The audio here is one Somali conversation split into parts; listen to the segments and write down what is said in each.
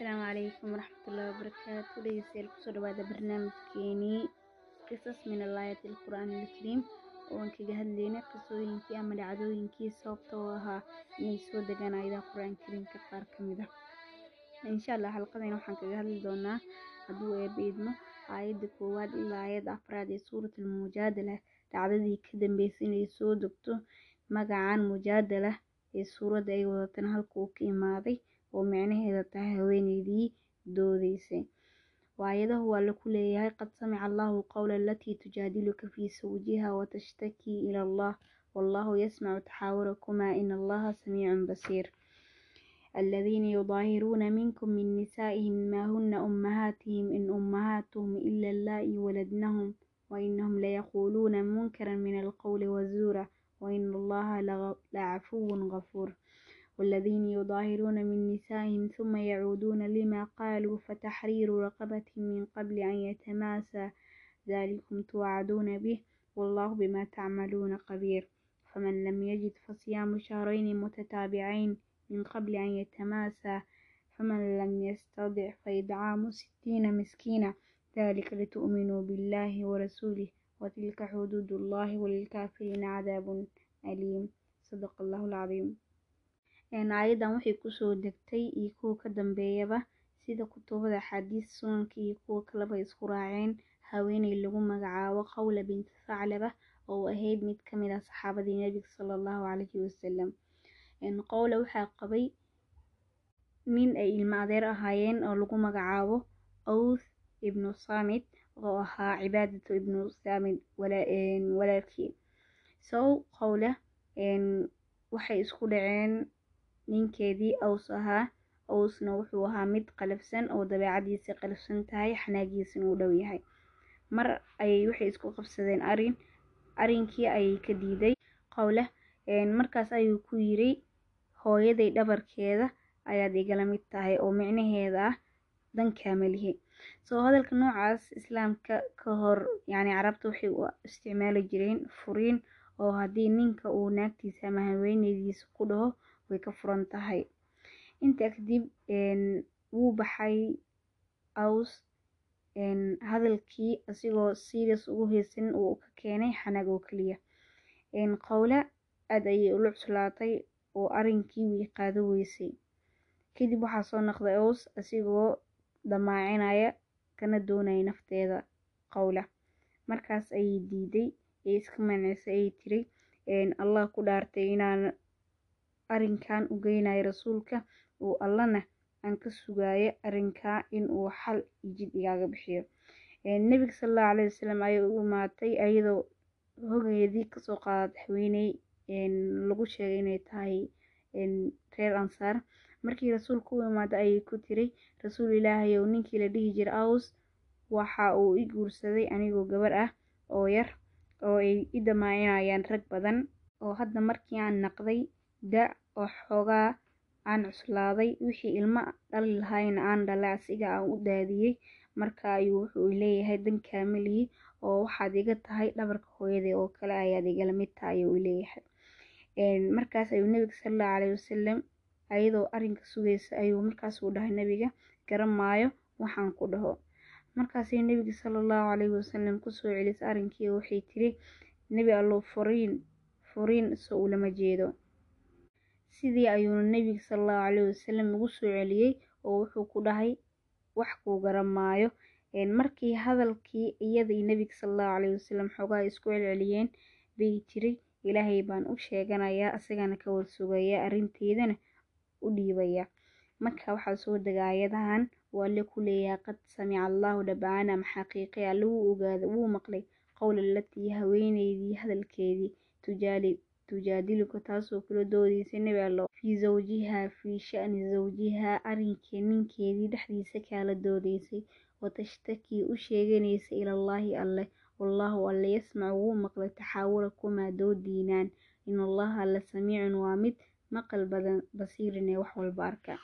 asalaamu calaykum waraxmatullaahi wabarakaatu dhegeystayaal ku soo dhawaada barnaamijkeenii qisas min alaayati alqur'aan alkariim oo aan kaga hadlayna qisooyinkii ama dhacdooyinkii sababta oo ahaa inay soo degaan aayadaha qur'aan kariimka qaar ka mid ah insha allah xalqadan waxaan kaga hadli doonaa. Hadduu eebba idmo aayadda koowaad ilaa aayadda afraad ee suurat almujaadala dhacdadii ka dambeysay inay soo degto magacan mujaadala ee suuradda ay wadatana halka uu ka imaaday oo micnaheeda tahay haweeneydii doodeysay waayadahu waa laku leeyahay qad samica allahu qawla alatii tujaadiluka fii zawjiha watashtaki ila allah wallahu yasmacu taxaawurakumaa in allaha samiicun basiir الذين يظاهرون منكم من نسائهم ما هن أمهاتهم إن أمهاتهم إلا اللائي ولدنهم وإنهم ليقولون منكرا من القول والزور وإن الله لعفو غفور والذين يظاهرون من نسائهم ثم يعودون لما قالوا فتحرير رقبة من قبل أن يتماسى ذلكم توعدون به والله بما تعملون خبير فمن لم يجد فصيام شهرين متتابعين من قبل أن يتماسى فمن لم يستطع فإدعام ستين مسكينا ذلك لتؤمنوا بالله ورسوله وتلك حدود الله وللكافرين عذاب أليم صدق الله العظيم aayadan waxay ku soo degtay iyo kuwa ka dambeeyaba sida kutubada axaadiis sunanka iyo kuwa kaleba isku raaceen. Haweeney lagu magacaabo qawla binti thaclaba oo ahayd mid ka mid ah saxaabadii nebiga sala allahu calayhi wasalam qowla waxaa qabay nin ay ilmo adeer ahaayeen oo lagu magacaabo awth ibnu samit oo ahaa cibaadatu ibnu samit walaalkii. Sow qowla waxay isku dhaceen ninkeedii aws ahaa. Awsna wuxuu ahaa mid qalafsan oo dabeecadiisa qalafsan tahay xanaagiisana uu dhow yahay. Mar ayay waxay isku qabsadeen arrin arinkii ayay ka diiday. Qowle markaas ayuu ku yiri hooyaday dhabarkeeda ayaad igala mid tahay oo micnaheeda ah dankaamalihi soo hadalka noocaas islaamka ka hor yacni carabta waxay u isticmaali jireen furiin oo haddii ninka uu naagtiisa ama haweeneydiisa ku dhaho way ka furan tahay. Intaa kadib wuu baxay aws hadalkii asigoo serious ugu haysan uu ka keenay xanaag oo keliya. Qowla aad ayay ula cuslaatay oo arinkii way qaado weysay. Kadib waxaa soo noqday aws asigoo damaacinaya kana doonaya nafteeda qowla markaas ayay diiday ee iska mancisay ayay tiri allah ku dhaartay inaan arrinkan u geynayo rasuulka uu allana aan ka sugayo arrinkaa in uu xal iyo jid igaaga bixiyo. Nebiga salallahu calayhi wasalam ayay u imaatay ayadoo hogeedii ka soo qaadatay haweeney lagu sheegay inay tahay reer ansaar. Markii rasuulka u imaaday ayay ku tiri rasuul ilaahayow ninkii la dhihi jira aws waxa uu i guursaday anigoo gabar ah oo yar oo ay i damaacinayaan rag badan oo hadda markii aan naqday da oo xoogaa aan cuslaaday wixii ilmo dhali lahayna aan dhalay asiga aan u daadiyey marka ayuu wuxuu leeyahay dan kaamiliyi oo waxaad iga tahay dhabarka hooyaday oo kale ayaad igala mid ayuu leeyahay. Markaas ayuu nebiga salallahu calayhi wasalam ayadoo arrinka sugaysa ayuu markaas uu dhahay nebiga garan maayo waxaan ku dhaho. Markaasay nebiga salallahu calayhi wasalam ku soo celisay arrinkii waxay tiri nebi allow furiin furiin so ulama jeedo sidii ayuuna nebiga salallahu calayhi wasalam ugu soo celiyey oo wuxuu ku dhahay wax kuu garan maayo markii hadalkii iyadii nebiga salallahu calayhi wasalam xoogaa isku celceliyeen bay tiri ilaahay baan u sheeganayaa asagana ka warsugaya arrinteedana u dhiibaya marka waxaa soo dega aayadahan waa alle ku leeyahay qad samica allahu dhabacana ama xaqiiqe alle wuu ogaada wuu maqlay qowla latii haweeneydii hadalkeedii tujaali tujaadiluka taasoo kula doodeysa nebi allo fii zawjiha fii sha'ni zawjiha arrinkee ninkeedii dhexdiisa kaala doodeysay watashtaki u sheeganaysa ilallaahi alleh wallaahu alle yasmacu wuu maqlay taxaawurakumaa doodiinaan in allaha alle samiicun waa mid maqal badan basiirin ee wax walba arka.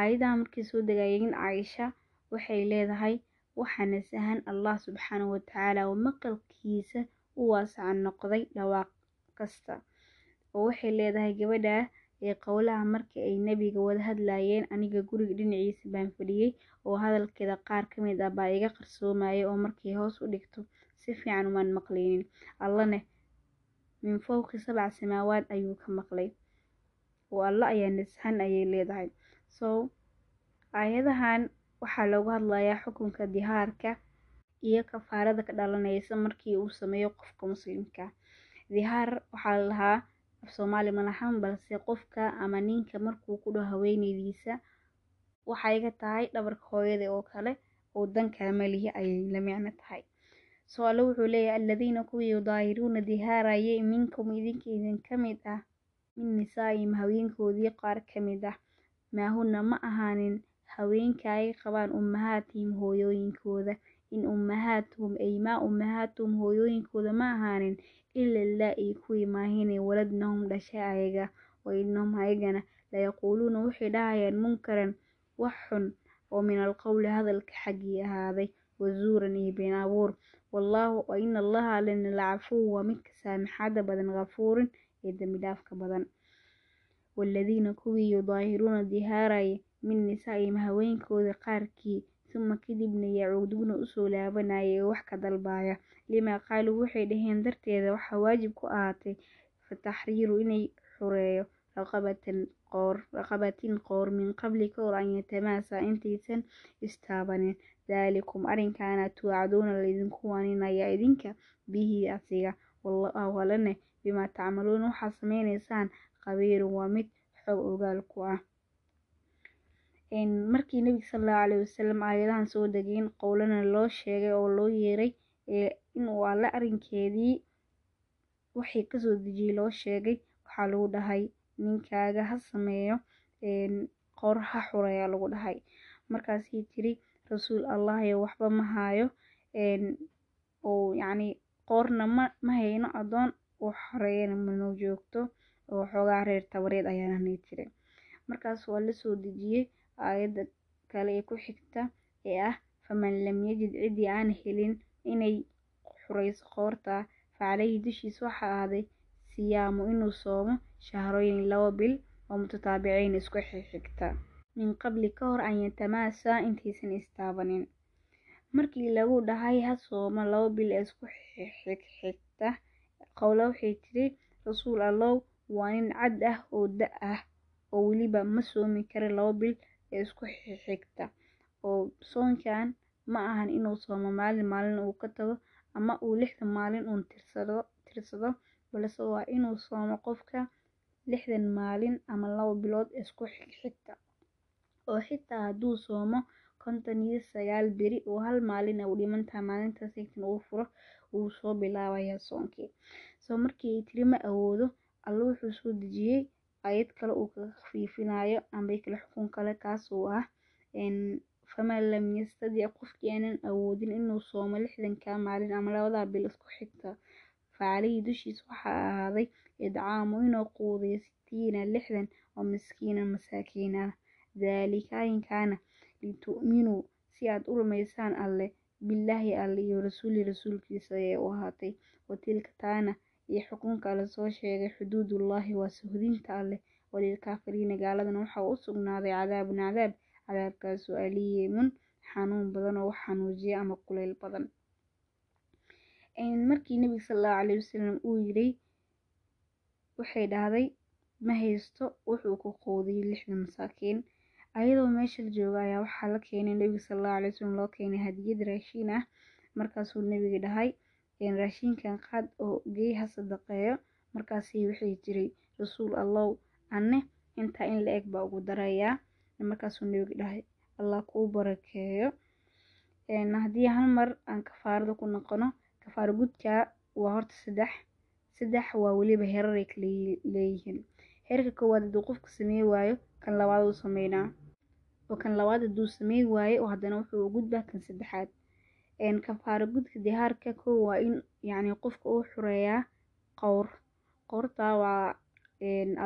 Aayadaha markay soo degayeen caaisha waxay leedahay waxaana sahan allah subxaanahu watacaala oo maqalkiisa u waasaca noqday dhawaaq kasta oo waxay leedahay gabadha ee qowlaha markii ay nebiga wada hadlayeen. Aniga guriga dhinaciisa baan fadhiyey oo hadalkeeda qaar ka mid ah baa iga qarsoomayay oo markii hoos u dhigto si fiican umaan maqlaynin allana min fowqi sabca samaawaad ayuu ka maqlay. Oo alla ayaa nashan ayay leedahay. So aayadahan waxaa loogu hadlayaa xukunka dihaarka iyo kafaarada ka dhalanaysa markii uu sameeyo qofka muslimka dihaar waxaa la lahaa af soomaali malahan balse qofka ama ninka markuu ku dhaho haweeneydiisa waxay iga tahay dhabarka hooyada oo kale oo dankaa malihi ayay la micno tahay. Soo alle wuxuu leeyahay aladiina kuwii yudaahiruuna dihaarayay minkum idinka idinka mid ah min nisaa'ihim haweenkoodii qaar ka mid ah. Maahuna ma ahaanin haweenka ay qabaan ummahaatihim hooyooyinkooda in ummahaatuhum ay maa ummahaatuhum hooyooyinkooda ma ahaanin ila laa-i kuwii maahinay waladnahum dhashay ayaga wa innahum ayagana layaquuluuna waxay dhahayaan munkaran wax xun oo min alqowli hadalka xaggii ahaaday wazuuran iyo been abuur. Ina allaha alana lacafuw waa midka saamaxaada badan ghafuurin ee dembi dhaafka badan. Waaladiina kuwii yudaahiruuna dihaaraya min nisaa'ihim haweenkooda qaarkii suma kadibna yacuuduuna u soo laabanaya oo wax ka dalbaya. Limaa qaaluu waxay dhaheen darteeda waxaa waajib ku ahaatay fataxriiru inay xureeyo raqabatin qoor min qabli ka hor an yatamaasa intaysan istaabanin. Daalikum arrinkaana tuucaduuna laydinku waaninaya idinka bihi asiga. Wallahu bimaa tacmaluuna waxaad sameynaysaan qabiirun waa mid xog ogaal ku ah markii nebiga salallahu caleyhi wasalam aayadahan soo degeen qowlana loo sheegay oo loo yeeray inuu alle arrinkeedii waxay ka soo dejiyey loo sheegay waxaa lagu dhahay ninkaaga ha sameeyo qoor ha xureeya lagu dhahay. Markaasii tiri rasuul allahayo waxba ma haayo oo yacni qoorna ma ma hayno addoon oo xoreeyana manoo joogto oo xoogaa reer tabareed ayaana nay tiri. Markaas waa la soo dejiyey aayadda kale ee ku xigta ee ah faman lam yajid ciddii aan helin inay xurayso qoorta facaleyhi dushiisa waxaa ahaaday siyaamu inuu soomo shahrooyin laba bil oo mutataabiciin isku xigxigta min qabli ka hor an yatamaasa intaysan istaabanin. Markii lagu dhahay ha soomo laba bil ee isku xigxigta qowla waxay tiri rasuul allow waa nin cad ah oo da ah oo weliba ma soomi kara laba bil ee isku xigxigta oo soonkan ma ahan inuu soomo maalin maalin uu ka tago ama uu lixdan maalin uun tirsado balse waa inuu soomo qofka lixdan maalin ama laba bilood isku xigxigta oo xitaa hadduu soomo konton iyo sagaal beri oo hal maalin u dhimantaha maalintaas xigtan uu furo wuu soo bilaabayaa soonkii. Soo markii tiri ma awoodo alle wuxuu soo dejiyey ayad kale uu kaga khafiifinayo ambay kale xukun kale kaas oo ah faman lam yastadic qofkii aanan awoodin inuu soomo lixdanka maalin ama labadaa bil isku xigta. Facaleyhi dushiisa waxaa ahaaday idcaamu inuu quudiyo sitiina lixdan oo miskiina masaakiin ah daalika arrinkaana litu'minuu si aad u rumaysaan alle billaahi alle iyo rasuuli rasuulkiisa ayay u ahaatay. Watilka taana iyo xukunka alle soo sheegay xuduudullaahi waa suhdinta alleh walilkaafiriina gaaladana waxaa u sugnaaday cadaabun cadaab cadaabkaasoo aliimun xanuun badan oo wax xanuujiya ama kuleyl badan. Markii nebiga salallahu caleyhi wasalam uu yiray waxay dhahday ma haysto wuxuu ku quudiyey lixdan masaakiin. Ayadoo meesha jooga ayaa waxaa la keenay nebiga salallahu caleyhi wasalam loo keenay hadiyad raashiin ah markaasuu nebiga dhahay raashinkan qaad oo geey ha sadaqeeyo. Markaasi waxay jiray rasuul allow anne intaa in la eg baa ugu darayaa markaasuu nebiga dhahay allah kuu barakeeyo. Haddii hal mar aan kafaarada ku noqono kafaaro gudka waa horta saddex saddex waa weliba herar ay kala leeyihiin. Heerka koowaad hadduu qofka sameey waayo kan labaad uu sameynaa. Oo kan labaad hadduu sameey waayo oo haddana wuxuu u gudbaa kan saddexaad kafaaro gudka dihaarka kow waa in yacni qofka uu xureeyaa qowr. Qowrtaa waa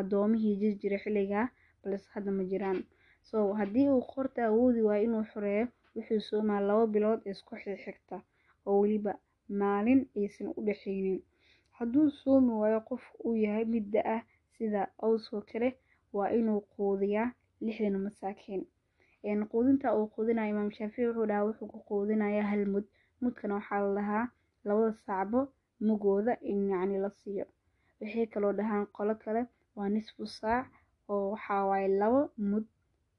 addoomihii jiri jiray xilligaa balse hadda ma jiraan. So haddii uu qoorta awoodi waayo inuu xureeyo wuxuu soomaa laba bilood isku xigxigta oo weliba maalin aysan u dhexeynin hadduu soomi waayo qof uu yahay mid da ah sida awskoo kale waa inuu quudiyaa lixdan masaakiin quudinta uu quudinayo imaam shaafici wuxuu dhahaa wuxuu ku quudinayaa hal mud. Mudkana waxaa la dhahaa labada sacbo mugooda in yacni la siiyo. Waxay kaloo dhahaan qolo kale waa nisfu saac oo waxaa waaye labo mud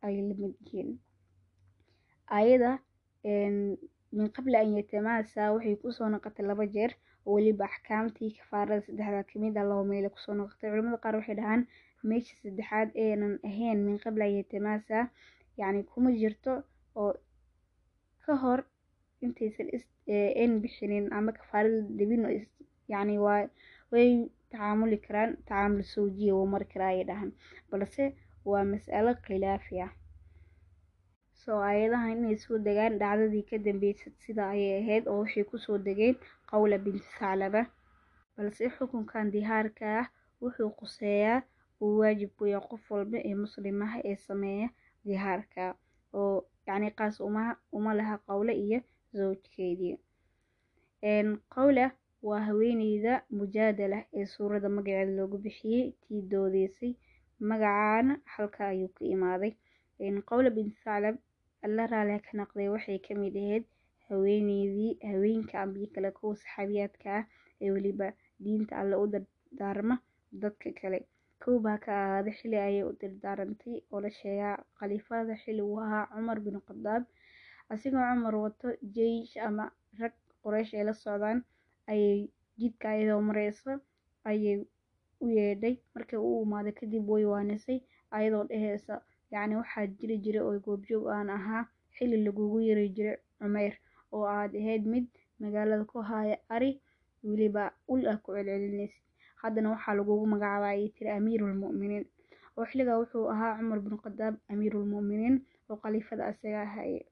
ay la mid yihiin. Ayada min qabli an yatamaasaa waxay ku soo noqotay laba jeer oo weliba axkaamtii kafaarada saddexdaa ka mid ah laba meele ku soo noqotay. Culimada qaar waxay dhahaan meesha saddexaad eenan ahayn min qabli an yatamaasaa yacni kuma jirto oo ka hor intaysan een bixinin ama kafaarada debin yacni way tacaamuli karaan tacaamul sawjiya wuu mari karaa ayay dhahaan. Balse waa mas'alo khilaafi ah. Soo aayadahan inay soo degaan dhacdadii ka dambeysay sida ayay ahayd oo waxay ku soo degeen qawla binti saclaba balse xukunkan dihaarka ah wuxuu quseeyaa uu waajib ku qof walba ee muslimaha ee sameeya dihaarka oo yacni qaas uma laha qawle iyo zawjkeedii qawla waa haweeneyda mujaadala ee suuradda magaceeda loogu bixiyey tii doodeysay magacaana halka ayuu ka imaaday. Qawla binti saclab alla raali ka naqday waxay ka mid ahayd haweeneydii haweenka ambiyo kale kuwa saxaabiyaadka ah ee weliba diinta alle u dardaarma dadka kale baa ka ahaaday xili ayay u dardaarantay oo la sheegaa khaliifada xili uu ahaa cumar bin khadaab asigoo cumar wato jeish ama rag qoreysh ay la socdaan ayay jidka ayadoo mareyso ayay u yeedhay. Markay u imaaday kadib way waanisay ayadoo dheheysa yacni waxaa jiri jiray oo goobjoog aan ahaa xili lagugu yiri jiray cumeyr oo aad ahayd mid magaalada ku haya ari weliba ul ah ku celcelinaysid haddana waxaa lagugu magacaabaa ayay tiri amiirulmu'miniin oo xiligaa wuxuu ahaa cumar bin khadaab amiirulmu'miniin oo khaliifada asaga ahayay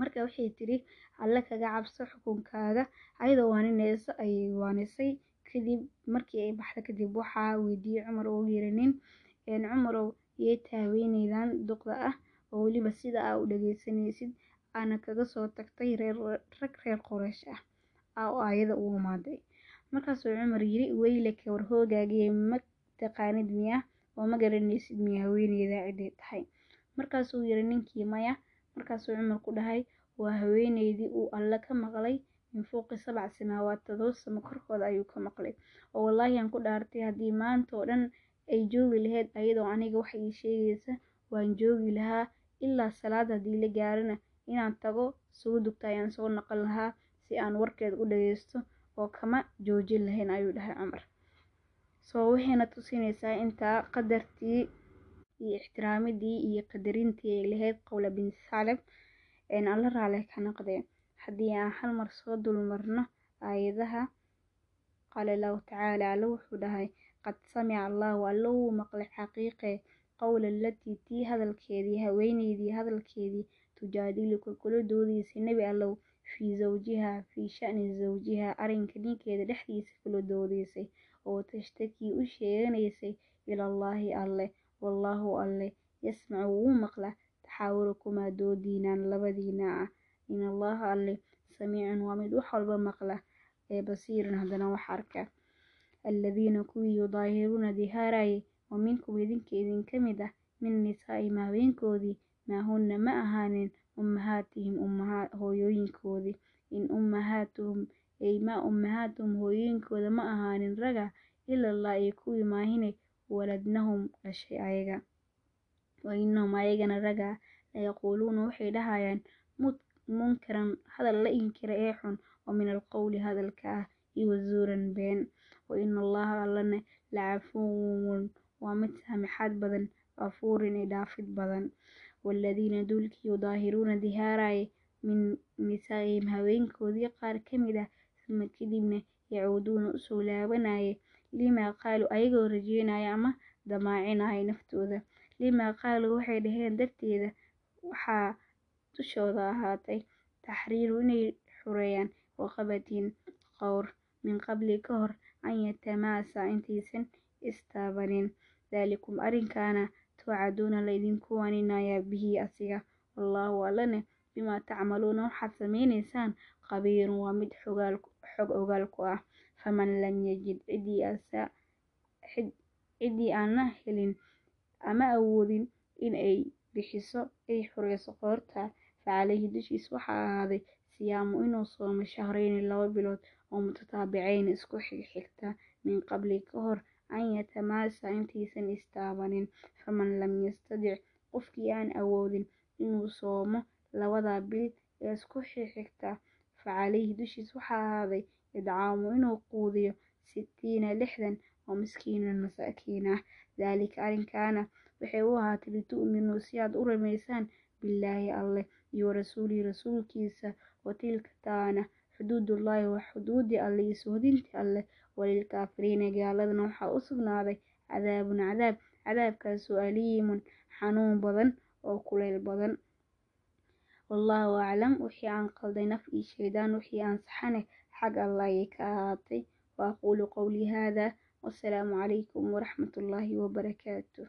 marka waxay tiri alle kaga cabso xukunkaaga ayadoo waaninaysa ayay waanisay kadib markii ay baxda kadib waxaa weydiiyey cumar oo yiri nin cumarow yee haweeneydan duqda ah oo weliba sida aa u dhageysanaysid aana kaga soo tagtay reer rag reer qoreysh ah oo ayada u imaaday markaasuu cumar yiri weylaka war hoogaagii ma taqaanid miya? Oo ma garanaysid miya haweeneyda ciday tahay? Markaasuu yiri ninkii maya markaasuu cumar ku dhahay waa haweeneydii uu alle ka maqlay. Min fowqi sabc samaawaat todoba samo korkooda ayuu ka maqlay. Oo wallaahi aan ku dhaartay haddii maanta oo dhan ay joogi lahayd ayadoo aniga wax ii sheegaysa waan joogi lahaa. Ilaa salaad haddii la gaarana inaan tago soo dugta ayaan soo noqon lahaa si aan warkeeda u dhageysto oo kama joojin lahayn ayuu dhahay cumar. Soo waxayna tusinaysaa intaa qadartii iyo ixtiraamidii iyo qadarintii ay lahayd qowla binti saclab alla raali ka noqdee haddii aan hal mar soo dulmarno aayadaha qaala allahu tacaala alla wuxuu dhahay qad samica allahu alla wuu maqlay xaqiiqe qowla alatii tii hadalkeedii haweeneydii hadalkeedii tujaadiluka kula doodaysay nebi allow fii zawjiha fii sha'ni zawjiha arrinka ninkeeda dhexdiisa kula doodaysay oo tashtakii u sheeganaysay ilallaahi alle wallaahu alle yasmacu wuu maqla taxaawurakumaa doodiinaan labadiina ah. In allaha alle samiicun waa mid wax walba maqla ee basiiran haddana wax arka. Aladiina kuwii yudaahiruuna dihaarayay oo minkum idinka idinka mid ah min nisaa'ihim haweenkoodii maa hunna ma ahaanin ummahaatihim ummahaa hooyooyinkoodii in ummahaatuhum ay maa ummahaatuhum hooyooyinkooda ma ahaanin raga ilallah ay kuwii maahine waladnahum dhashay ayaga. Wa innahum ayagana raga layaquuluuna waxay dhahayaan munkaran hadal la inkira ee xun oo min alqowli hadalka ah iyo wazuuran been. Wa ina allaha allana lacafuwun waa mid saamixaad badan gafuurin ee dhaafid badan waaladiina duulkii yudaahiruuna dihaaraya min nisaa'ihim haweenkoodii qaar ka mid ah suma kadibna yacuuduuna u soo laabanaya limaa qaaluu ayagoo rajeynaya ama damaacinaya naftooda limaa qaaluu waxay dhaheen darteeda waxaa dushooda ahaatay taxriiru inay xureeyaan raqabatin qowr min qabli ka hor an yatamaasa intaysan istaabanin daalikum arrinkaana tuucaduuna laydinku waaninayaa bihi asiga wallaahu allana bimaa tacmaluuna waxaad sameynaysaan qabiirun waa mid xog ogaal ku ah faman lam yajid ciddii aanna helin ama awoodin in ay xureyso qoorta facalayhi dushiis waxaa ahaaday siyaamu inuu soomo shahrayni laba bilood oo mutataabicayn isku xigxigta min qabli ka hor an yatamaasa intaysan istaabanin faman lam yastadic qofkii aan awoodin inuu soomo labada bil ee isku xigxigta facalayhi dushiis waxaa ahaaday idcaamu inuu quudiyo sitiina lixdan oo miskiinan masaakiin ah daalika arrinkaana waxay u ahaatay litu'minuu si aad u rumaysaan billaahi alleh iyo warasuulihi rasuulkiisa watilka taana xuduudullaahi waa xuduudii alle iyo sohdintii alleh walilkaafiriina gaaladana waxaa u sugnaaday cadaabun cadaab cadaabkaasoo aliimun xanuun badan oo kuleyl badan. Wallaahu aclam wixii aan qalday naf iyo shaydaan wixii aan saxane xag allah ayay ka ahaatay. Waaquulu qowlii haada wasalaamu calaykum waraxmatullaahi wabarakaatuh